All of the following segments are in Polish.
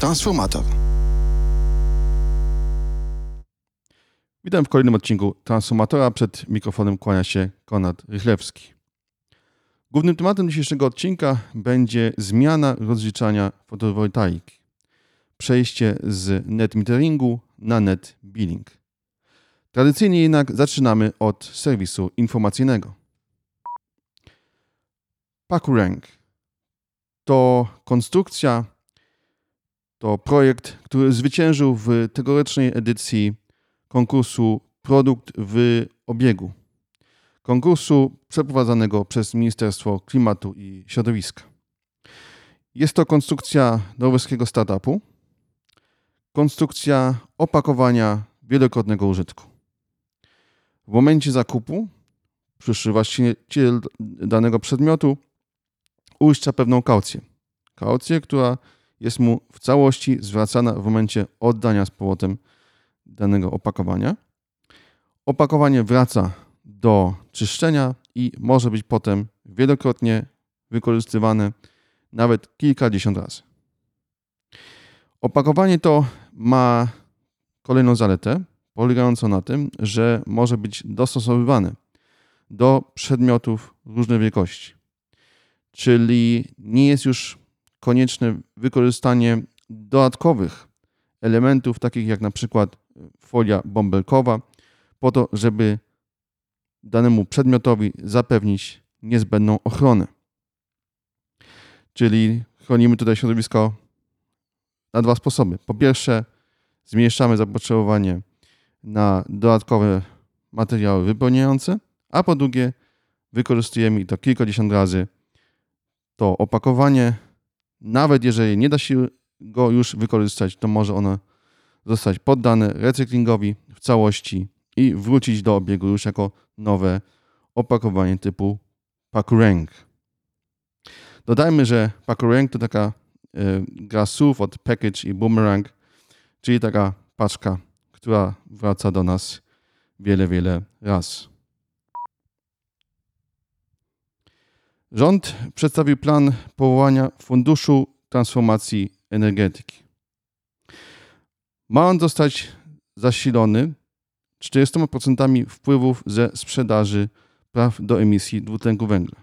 Transformator. Witam w kolejnym odcinku Transformatora. Przed mikrofonem kłania się Konrad Rychlewski. Głównym tematem dzisiejszego odcinka będzie zmiana rozliczania fotowoltaiki. Przejście z net meteringu na net billing. Tradycyjnie jednak zaczynamy od serwisu informacyjnego. PackRank to konstrukcja, to projekt, który zwyciężył w tegorocznej edycji konkursu Produkt w obiegu. Konkursu przeprowadzanego przez Ministerstwo Klimatu i Środowiska. Jest to konstrukcja norweskiego startupu, konstrukcja opakowania wielokrotnego użytku. W momencie zakupu przyszły właściciel danego przedmiotu uiszcza pewną kaucję. Kaucję, która jest mu w całości zwracana w momencie oddania z powrotem danego opakowania. Opakowanie wraca do czyszczenia i może być potem wielokrotnie wykorzystywane, nawet kilkadziesiąt razy. Opakowanie to ma kolejną zaletę, polegającą na tym, że może być dostosowywane do przedmiotów różnej wielkości. Czyli nie jest już konieczne wykorzystanie dodatkowych elementów, takich jak na przykład folia bąbelkowa, po to, żeby danemu przedmiotowi zapewnić niezbędną ochronę. Czyli chronimy tutaj środowisko na dwa sposoby. Po pierwsze, zmniejszamy zapotrzebowanie na dodatkowe materiały wypełniające, a po drugie, wykorzystujemy i to kilkadziesiąt razy to opakowanie. Nawet jeżeli nie da się go już wykorzystać, to może ono zostać poddane recyklingowi w całości i wrócić do obiegu już jako nowe opakowanie typu Pakurang. Dodajmy, że Pakurang to taka y, gra słów od package i boomerang, czyli taka paczka, która wraca do nas wiele, wiele razy. Rząd przedstawił plan powołania Funduszu Transformacji Energetyki. Ma on zostać zasilony 40% wpływów ze sprzedaży praw do emisji dwutlenku węgla.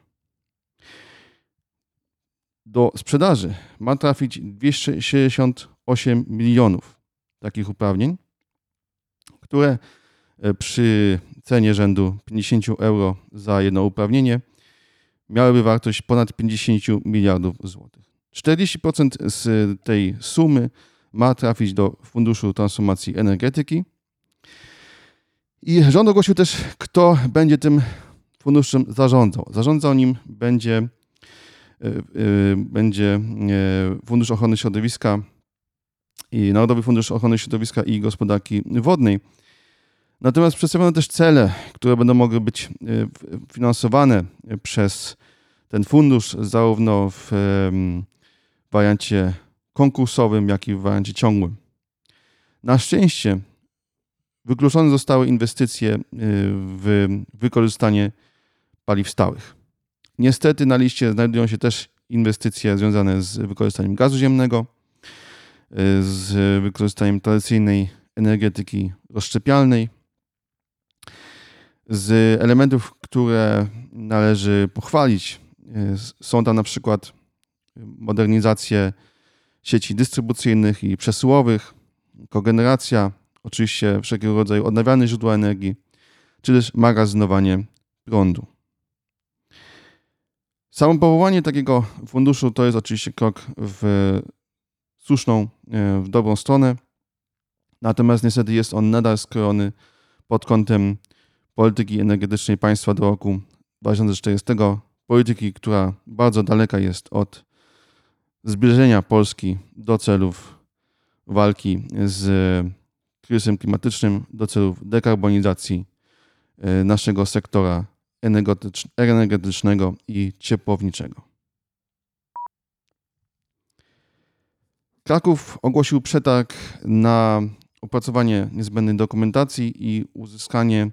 Do sprzedaży ma trafić 268 milionów takich uprawnień, które e, przy cenie rzędu 50 euro za jedno uprawnienie miałyby wartość ponad 50 miliardów złotych. 40% z tej sumy ma trafić do Funduszu Transformacji Energetyki. I rząd ogłosił też, kto będzie tym funduszem zarządzał. Zarządzał nim będzie, e, e, będzie e, Fundusz Ochrony Środowiska i Narodowy Fundusz Ochrony Środowiska i Gospodarki Wodnej. Natomiast przedstawiono też cele, które będą mogły być finansowane przez ten fundusz, zarówno w wariancie konkursowym, jak i w wariancie ciągłym. Na szczęście wykluczone zostały inwestycje y, w wykorzystanie paliw stałych. Niestety na liście znajdują się też inwestycje związane z wykorzystaniem gazu ziemnego, y, z wykorzystaniem tradycyjnej energetyki rozszczepialnej, z elementów, które należy pochwalić, są tam na przykład modernizacje sieci dystrybucyjnych i przesyłowych, kogeneracja, oczywiście wszelkiego rodzaju odnawialne źródła energii, czy też magazynowanie prądu. Samo powołanie takiego funduszu to jest oczywiście krok w słuszną, e, w dobrą stronę, natomiast niestety jest on nadal skrojony pod kątem polityki energetycznej państwa do roku 2040, polityki, która bardzo daleka jest od zbliżenia Polski do celów walki z kryzysem klimatycznym, do celów dekarbonizacji e, naszego sektora energetycznego i ciepłowniczego. Kraków ogłosił przetarg na opracowanie niezbędnej dokumentacji i uzyskanie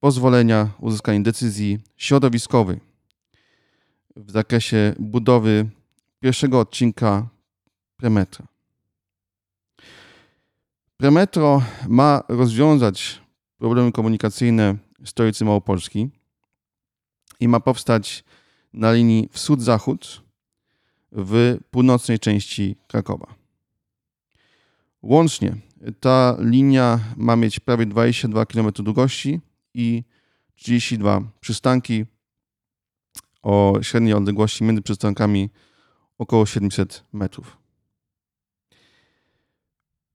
pozwolenia, uzyskanie decyzji środowiskowej w zakresie budowy pierwszego odcinka Premetra. Premetro ma rozwiązać problemy komunikacyjne stolicy Małopolski i ma powstać na linii wschód-zachód w północnej części Krakowa. Łącznie ta linia ma mieć prawie 22 km długości i 32 przystanki o średniej odległości między przystankami około 700 metrów.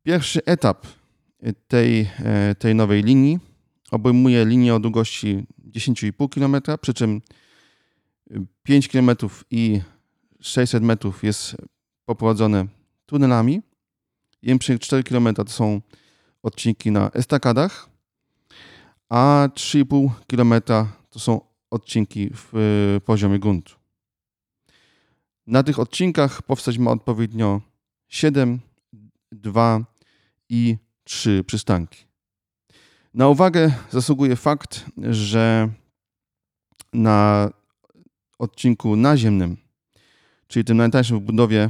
Pierwszy etap tej, e, tej nowej linii obejmuje linię o długości 10,5 km, przy czym 5 km i 600 metrów jest poprowadzone tunelami. 1,4 km to są odcinki na estakadach, a 3,5 km to są odcinki w poziomie gruntu. Na tych odcinkach powstać ma odpowiednio 7, 2 i 3 przystanki. Na uwagę zasługuje fakt, że na odcinku naziemnym, czyli tym najtańszym w budowie,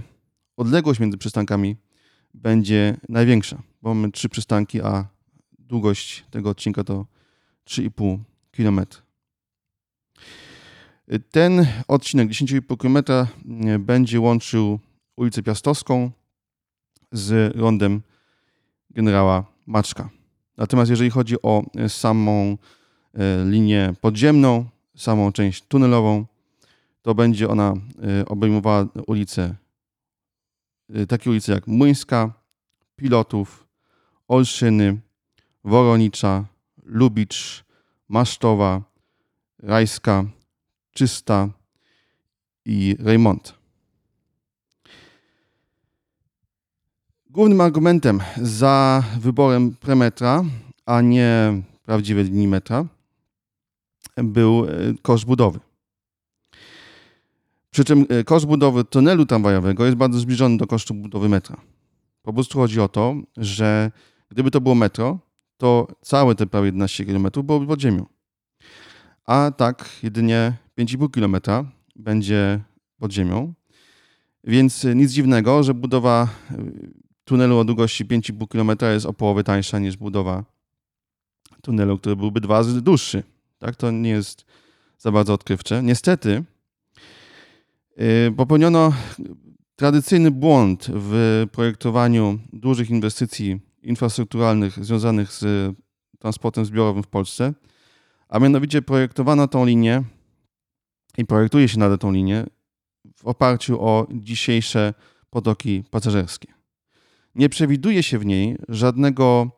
odległość między przystankami będzie największa, bo mamy trzy przystanki, a długość tego odcinka to 3,5 km. Ten odcinek 10,5 km będzie łączył ulicę Piastowską z rondem generała Maczka. Natomiast jeżeli chodzi o samą e, linię podziemną, samą część tunelową, to będzie ona e, obejmowała ulice, e, takie ulice jak Młyńska, Pilotów, Olszyny, Woronicza, Lubicz, Masztowa, Rajska, Czysta i Raymond. Głównym argumentem za wyborem premetra, a nie prawdziwej linii metra, był e, koszt budowy. Przy czym e, koszt budowy tunelu tramwajowego jest bardzo zbliżony do kosztu budowy metra. Po prostu chodzi o to, że gdyby to było metro, to całe te prawie 11 km byłoby pod ziemią. A tak jedynie 5,5 km będzie pod ziemią. Więc nic dziwnego, że budowa e, tunelu o długości 5,5 km jest o połowę tańsza niż budowa tunelu, który byłby dwa razy dłuższy. Tak, to nie jest za bardzo odkrywcze. Niestety yy, popełniono tradycyjny błąd w projektowaniu dużych inwestycji infrastrukturalnych związanych z transportem zbiorowym w Polsce, a mianowicie projektowano tą linię i projektuje się nadal tą linię w oparciu o dzisiejsze potoki pasażerskie. Nie przewiduje się w niej żadnego,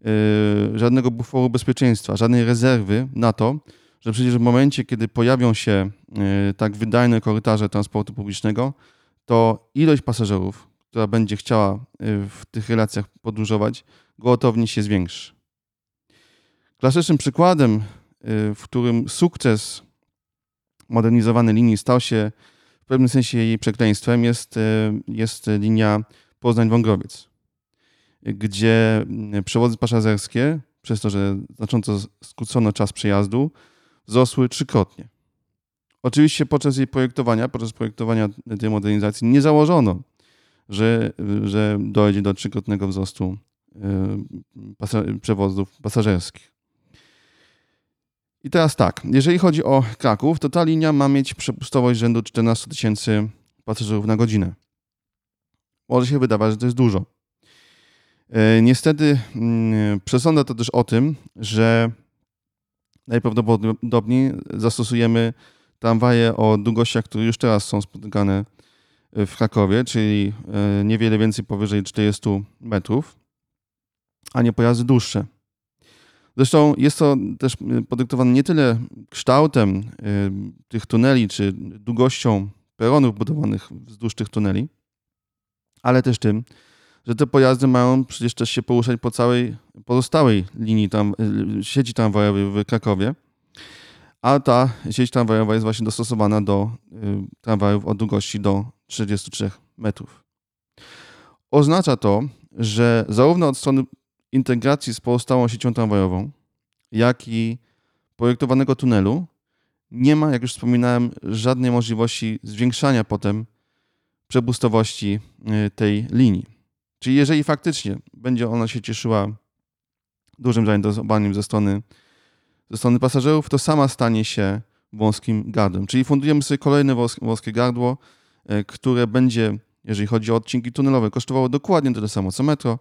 yy, żadnego buforu bezpieczeństwa, żadnej rezerwy na to, że przecież w momencie, kiedy pojawią się yy, tak wydajne korytarze transportu publicznego, to ilość pasażerów, która będzie chciała yy, w tych relacjach podróżować, gwałtownie się zwiększy. Klasycznym przykładem, w którym sukces modernizowanej linii stał się w pewnym sensie jej przekleństwem, jest, jest linia Poznań-Wągrowiec, gdzie przewozy pasażerskie, przez to, że znacząco skrócono czas przejazdu, wzrosły trzykrotnie. Oczywiście podczas jej projektowania, podczas projektowania tej modernizacji nie założono, że, że dojdzie do trzykrotnego wzrostu y, przewozów pasażerskich. I teraz tak, jeżeli chodzi o Kraków, to ta linia ma mieć przepustowość rzędu 14 tysięcy pasażerów na godzinę. Może się wydawać, że to jest dużo. E, niestety mm, przesądza to też o tym, że najprawdopodobniej zastosujemy tramwaje o długościach, które już teraz są spotykane w Krakowie, czyli e, niewiele więcej powyżej 40 metrów, a nie pojazdy dłuższe. Zresztą jest to też podyktowane nie tyle kształtem e, tych tuneli, czy długością peronów budowanych wzdłuż tych tuneli, ale też tym, że te pojazdy mają przecież też się poruszać po całej pozostałej linii tam, sieci tramwajowej w Krakowie, a ta sieć tramwajowa jest właśnie dostosowana do y, tramwajów o długości do 33 metrów. Oznacza to, że zarówno od strony integracji z pozostałą siecią tramwajową, jak i projektowanego tunelu nie ma, jak już wspominałem, żadnej możliwości zwiększania potem przepustowości tej linii. Czyli jeżeli faktycznie będzie ona się cieszyła dużym zainteresowaniem ze strony, ze strony pasażerów, to sama stanie się wąskim gardłem. Czyli fundujemy sobie kolejne wąskie gardło, które będzie, jeżeli chodzi o odcinki tunelowe, kosztowało dokładnie tyle samo co metro,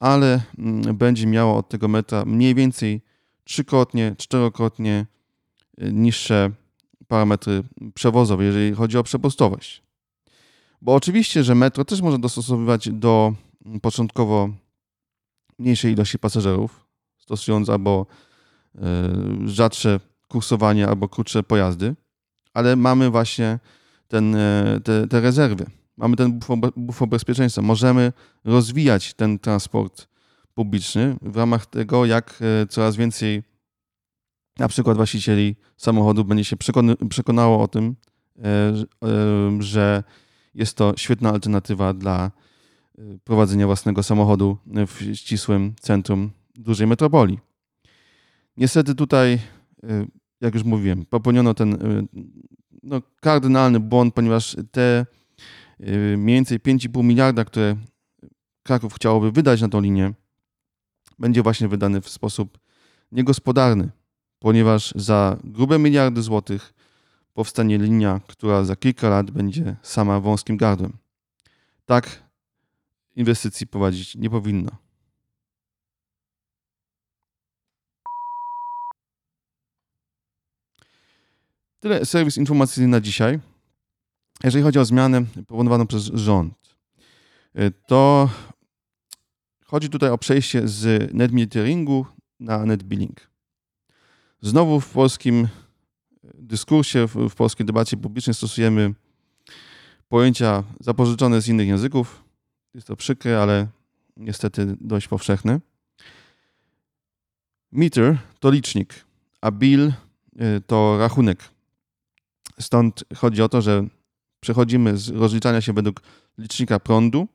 ale mm, będzie miało od tego metra mniej więcej trzykrotnie, czterokrotnie y, niższe parametry przewozowe, jeżeli chodzi o przepustowość. Bo oczywiście, że metro też można dostosowywać do mm, początkowo mniejszej ilości pasażerów, stosując albo rzadsze kursowanie, albo krótsze pojazdy, ale mamy właśnie ten, y, te, te rezerwy mamy ten bufor, bezpieczeństwa. Możemy rozwijać ten transport publiczny w ramach tego, jak e, coraz więcej na przykład właścicieli samochodów będzie się przekonało o tym, że jest to świetna alternatywa dla prowadzenia własnego samochodu w ścisłym centrum dużej metropolii. Niestety tutaj, jak już mówiłem, popełniono ten no, kardynalny błąd, ponieważ te Y, mniej więcej 5,5 miliarda, które Kraków chciałoby wydać na tą linię, będzie właśnie wydany w sposób niegospodarny, ponieważ za grube miliardy złotych powstanie linia, która za kilka lat będzie sama wąskim gardłem. Tak inwestycji prowadzić nie powinno. Tyle serwis informacyjny na dzisiaj. Jeżeli chodzi o zmianę proponowaną przez rząd, y, to chodzi tutaj o przejście z netmeteringu na netbilling. Znowu w polskim dyskursie, w polskiej debacie publicznej stosujemy pojęcia zapożyczone z innych języków. Jest to przykre, ale niestety dość powszechne. Meter to licznik, a bill y, to rachunek. Stąd chodzi o to, że przechodzimy z rozliczania się według licznika prądu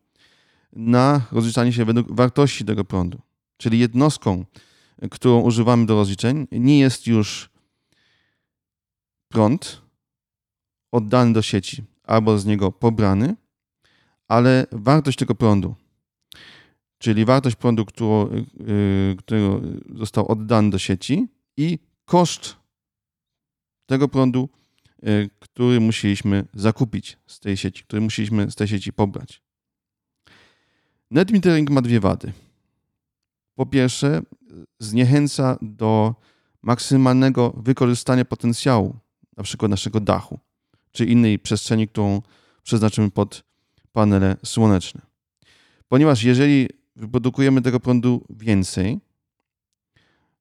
na rozliczanie się według wartości tego prądu. Czyli jednostką, którą używamy do rozliczeń, nie jest już prąd oddany do sieci albo z niego pobrany, ale wartość tego prądu. Czyli wartość prądu, którą, yy, który został oddany do sieci i koszt tego prądu, który musieliśmy zakupić z tej sieci, który musieliśmy z tej sieci pobrać. Net metering ma dwie wady. Po pierwsze, zniechęca do maksymalnego wykorzystania potencjału, na przykład naszego dachu, czy innej przestrzeni, którą przeznaczymy pod panele słoneczne. Ponieważ jeżeli wyprodukujemy tego prądu więcej,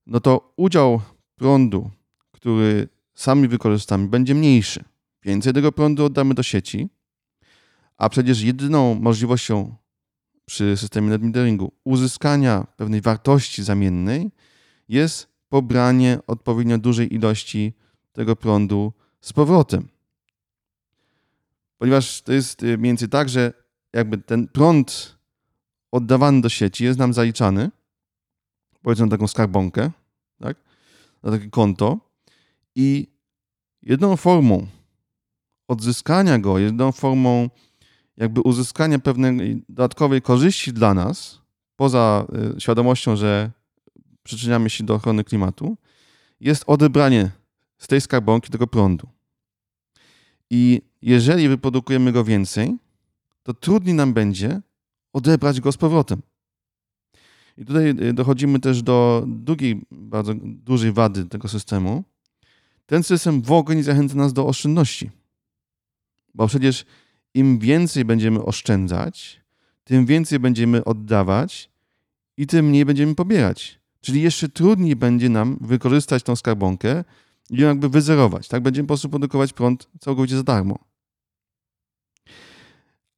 no to udział prądu, który sami wykorzystamy, będzie mniejszy. Więcej tego prądu oddamy do sieci, a przecież jedyną możliwością przy systemie net meteringu uzyskania pewnej wartości zamiennej jest pobranie odpowiednio dużej ilości tego prądu z powrotem. Ponieważ to jest y, mniej więcej tak, że jakby ten prąd oddawany do sieci jest nam zaliczany, powiedzmy taką skarbonkę, tak? na takie konto, i jedną formą odzyskania go, jedną formą jakby uzyskania pewnej dodatkowej korzyści dla nas, poza y, świadomością, że przyczyniamy się do ochrony klimatu, jest odebranie z tej skarbonki tego prądu. I jeżeli wyprodukujemy go więcej, to trudniej nam będzie odebrać go z powrotem. I tutaj y, dochodzimy też do drugiej bardzo dużej wady tego systemu, ten system w ogóle nie zachęca nas do oszczędności. Bo przecież im więcej będziemy oszczędzać, tym więcej będziemy oddawać i tym mniej będziemy pobierać. Czyli jeszcze trudniej będzie nam wykorzystać tą skarbonkę i ją jakby wyzerować. Tak będziemy po prostu produkować prąd całkowicie za darmo.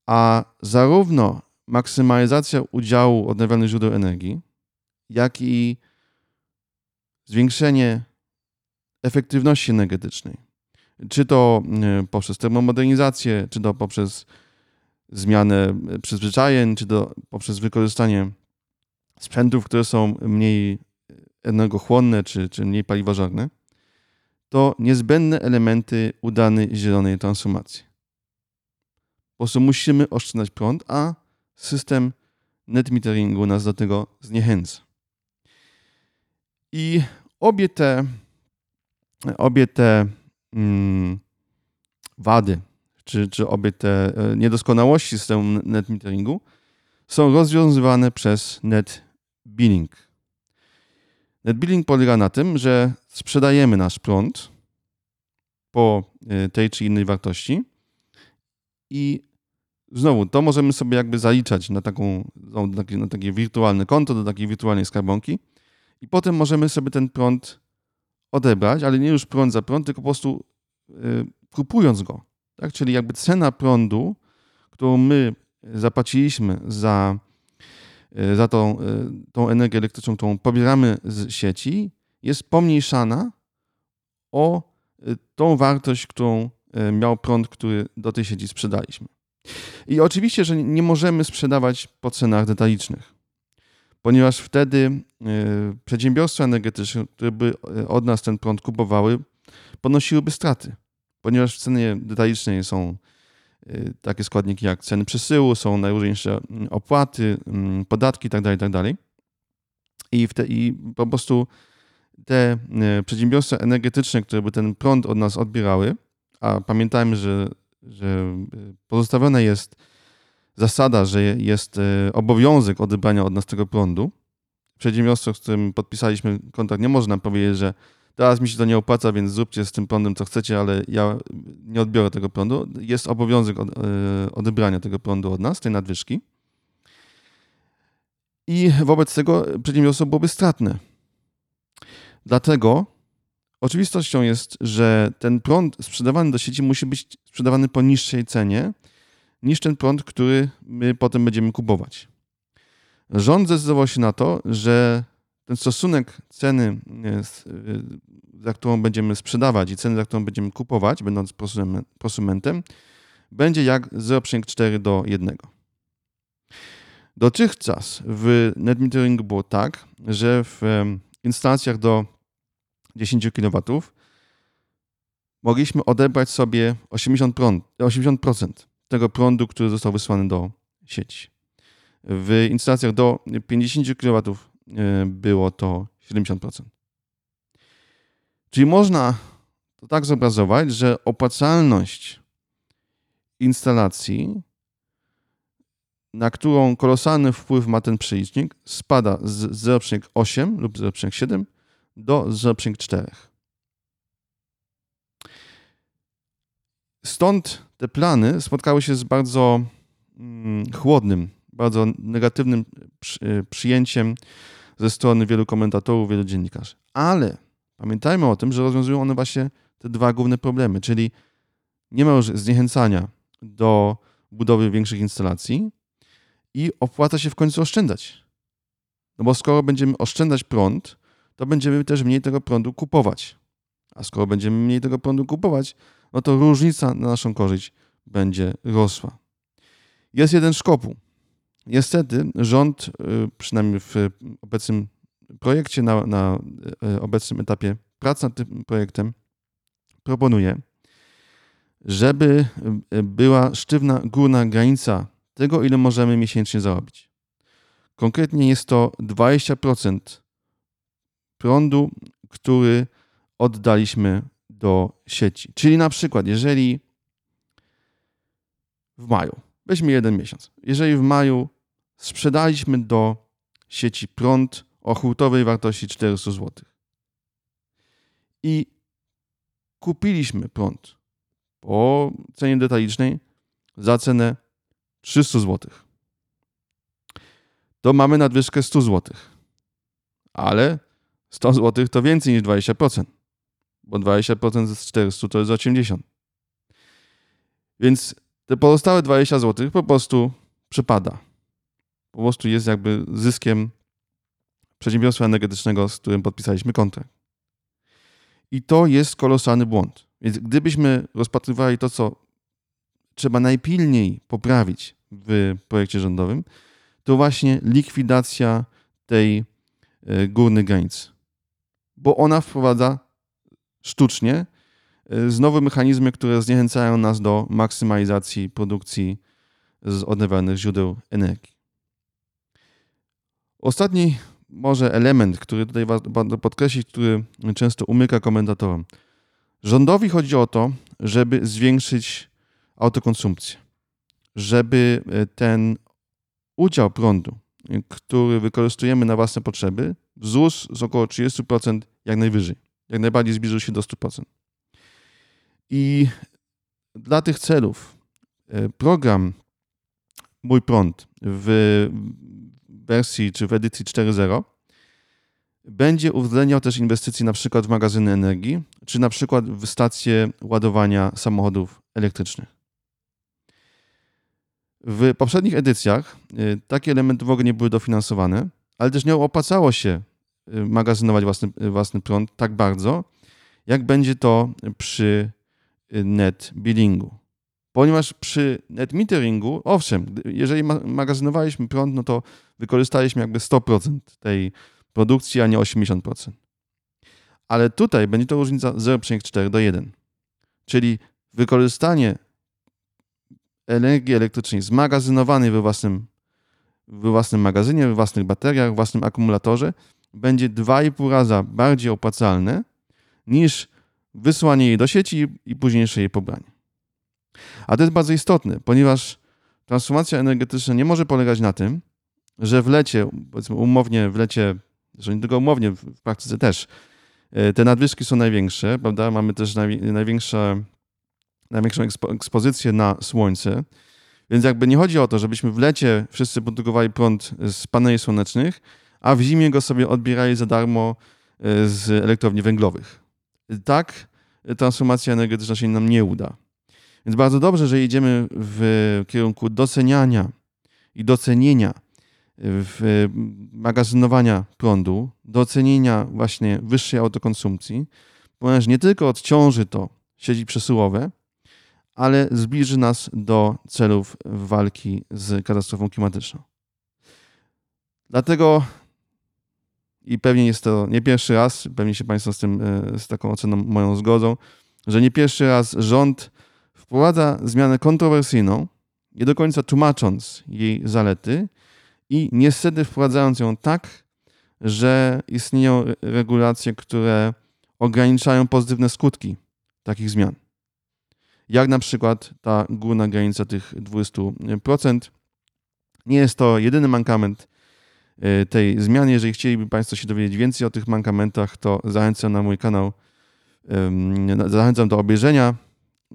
A zarówno maksymalizacja udziału odnawialnych źródeł energii, jak i zwiększenie efektywności energetycznej. Czy to e, poprzez termomodernizację, czy to poprzez zmianę przyzwyczajeń, czy to poprzez wykorzystanie sprzętów, które są mniej energochłonne, czy, czy mniej paliwożarne, to niezbędne elementy udanej zielonej transformacji. Po prostu musimy oszczędzać prąd, a system net meteringu nas do tego zniechęca. I obie te, obie te mm, wady, czy, czy obie te e, niedoskonałości systemu net meteringu są rozwiązywane przez net billing. Net billing polega na tym, że sprzedajemy nasz prąd po e, tej czy innej wartości i znowu to możemy sobie jakby zaliczać na, taką, na, takie, na takie wirtualne konto, do takiej wirtualnej skarbonki i potem możemy sobie ten prąd odebrać, ale nie już prąd za prąd, tylko po prostu y, kupując go. Tak? Czyli jakby cena prądu, którą my zapłaciliśmy za, y, za tą, y, tą energię elektryczną, którą pobieramy z sieci, jest pomniejszana o tą wartość, którą miał prąd, który do tej sieci sprzedaliśmy. I oczywiście, że nie możemy sprzedawać po cenach detalicznych ponieważ wtedy e, przedsiębiorstwa energetyczne, które by e, od nas ten prąd kupowały, ponosiłyby straty, ponieważ w cenie detalicznej są e, takie składniki jak ceny przesyłu, są najróżniejsze opłaty, podatki itd. Tak itd. Tak I, te, I po prostu te przedsiębiorstwa energetyczne, które by ten prąd od nas odbierały, a pamiętajmy, że, że pozostawione jest zasada, że jest e, obowiązek odebrania od nas tego prądu. Przedsiębiorstwo, z którym podpisaliśmy kontrakt, nie można powiedzieć, że teraz mi się to nie opłaca, więc zróbcie z tym prądem co chcecie, ale ja nie odbiorę tego prądu. Jest obowiązek e, odebrania tego prądu od nas, tej nadwyżki. I wobec tego przedsiębiorstwo byłoby stratne. Dlatego oczywistością jest, że ten prąd sprzedawany do sieci musi być sprzedawany po niższej cenie, niż ten prąd, który my potem będziemy kupować. Rząd zdecydował się na to, że ten stosunek ceny, e, za którą będziemy sprzedawać i ceny, za którą będziemy kupować, będąc prosumentem, będzie jak 0,4 do 1. Dotychczas w netmeteringu było tak, że w instalacjach do 10 kW mogliśmy odebrać sobie 80%, 80% tego prądu, który został wysłany do sieci. W instalacjach do 50 kW e, było to 70%. Czyli można to tak zobrazować, że opłacalność instalacji, na którą kolosalny wpływ ma ten przelicznik, spada z 0,8 lub 0,7 do 0,4. Stąd te plany spotkały się z bardzo mm, chłodnym, bardzo negatywnym y, przyjęciem ze strony wielu komentatorów, wielu dziennikarzy. Ale pamiętajmy o tym, że rozwiązują one właśnie te dwa główne problemy, czyli nie ma już zniechęcania do budowy większych instalacji i opłaca się w końcu oszczędzać. No bo skoro będziemy oszczędzać prąd, to będziemy też mniej tego prądu kupować. A skoro będziemy mniej tego prądu kupować, no to różnica na naszą korzyść będzie rosła. Jest jeden szkopuł. Niestety rząd, y, przynajmniej w obecnym projekcie, na, na y, obecnym etapie prac nad tym projektem, proponuje, żeby y, była sztywna górna granica tego, ile możemy miesięcznie zarobić. Konkretnie jest to 20% prądu, który oddaliśmy do sieci. Czyli na przykład, jeżeli w maju, weźmy jeden miesiąc, jeżeli w maju sprzedaliśmy do sieci prąd o hurtowej wartości 400 zł i kupiliśmy prąd po cenie detalicznej za cenę 300 zł, to mamy nadwyżkę 100 zł. Ale 100 zł to więcej niż 20% bo 20% z 400 to jest 80. Więc te pozostałe 20 zł po prostu przypada. Po prostu jest jakby zyskiem przedsiębiorstwa energetycznego, z którym podpisaliśmy kontrakt. I to jest kolosalny błąd. Więc gdybyśmy rozpatrywali to, co trzeba najpilniej poprawić w projekcie rządowym, to właśnie likwidacja tej e, górnej granicy. Bo ona wprowadza sztucznie, y, znowu mechanizmy, które zniechęcają nas do maksymalizacji produkcji z odnawialnych źródeł energii. Ostatni może element, który tutaj warto podkreślić, który często umyka komentatorom. Rządowi chodzi o to, żeby zwiększyć autokonsumpcję, żeby e, ten udział prądu, który wykorzystujemy na własne potrzeby, wzrósł z około 30% jak najwyżej, jak najbardziej zbliżył się do 100%. I dla tych celów e, program Mój Prąd w wersji czy w edycji 4.0 będzie uwzględniał też inwestycje na przykład w magazyny energii, czy na przykład w stacje ładowania samochodów elektrycznych. W poprzednich edycjach y, takie elementy w ogóle nie były dofinansowane, ale też nie opłacało się magazynować własny, y, własny prąd tak bardzo, jak będzie to przy net billingu. Ponieważ przy net meteringu, owszem, jeżeli magazynowaliśmy prąd, no to wykorzystaliśmy jakby 100% tej produkcji, a nie 80%. Ale tutaj będzie to różnica 0,4 do 1. Czyli wykorzystanie energii elektrycznej zmagazynowanej we własnym, we własnym magazynie, we własnych bateriach, we własnym akumulatorze będzie 2,5 raza bardziej opłacalne niż wysłanie jej do sieci i późniejsze jej pobranie. A to jest bardzo istotne, ponieważ transformacja energetyczna nie może polegać na tym, że w lecie, powiedzmy umownie w lecie, zresztą nie tylko umownie, w praktyce też, e, te nadwyżki są największe, prawda? Mamy też największe, największą ekspozycję na słońce, więc jakby nie chodzi o to, żebyśmy w lecie wszyscy produkowali prąd z paneli słonecznych, a w zimie go sobie odbierali za darmo e, z elektrowni węglowych. Tak transformacja energetyczna się nam nie uda. Więc bardzo dobrze, że idziemy w kierunku doceniania i docenienia w magazynowania prądu, docenienia właśnie wyższej autokonsumpcji, ponieważ nie tylko odciąży to sieci przesyłowe, ale zbliży nas do celów walki z katastrofą klimatyczną. Dlatego i pewnie jest to nie pierwszy raz, pewnie się Państwo z tym, e, z taką oceną moją zgodzą, że nie pierwszy raz rząd wprowadza zmianę kontrowersyjną, nie do końca tłumacząc jej zalety i niestety wprowadzając ją tak, że istnieją regulacje, które ograniczają pozytywne skutki takich zmian. Jak na przykład ta górna granica tych 20%. Nie jest to jedyny mankament tej zmiany. Jeżeli chcieliby Państwo się dowiedzieć więcej o tych mankamentach, to zachęcam na mój kanał, zachęcam do obejrzenia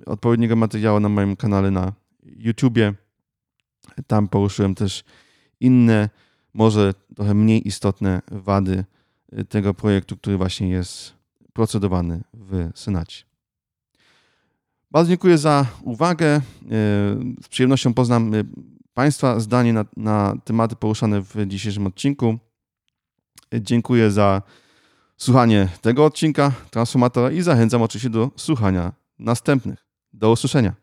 odpowiedniego materiału na moim kanale na YouTubie. Tam poruszyłem też inne, może trochę mniej istotne wady y, tego projektu, który właśnie jest procedowany w Senacie. Bardzo dziękuję za uwagę. Y, z przyjemnością poznam y, Państwa zdanie na, na tematy poruszane w dzisiejszym odcinku. Dziękuję za słuchanie tego odcinka Transformatora i zachęcam oczywiście do słuchania następnych. Do usłyszenia.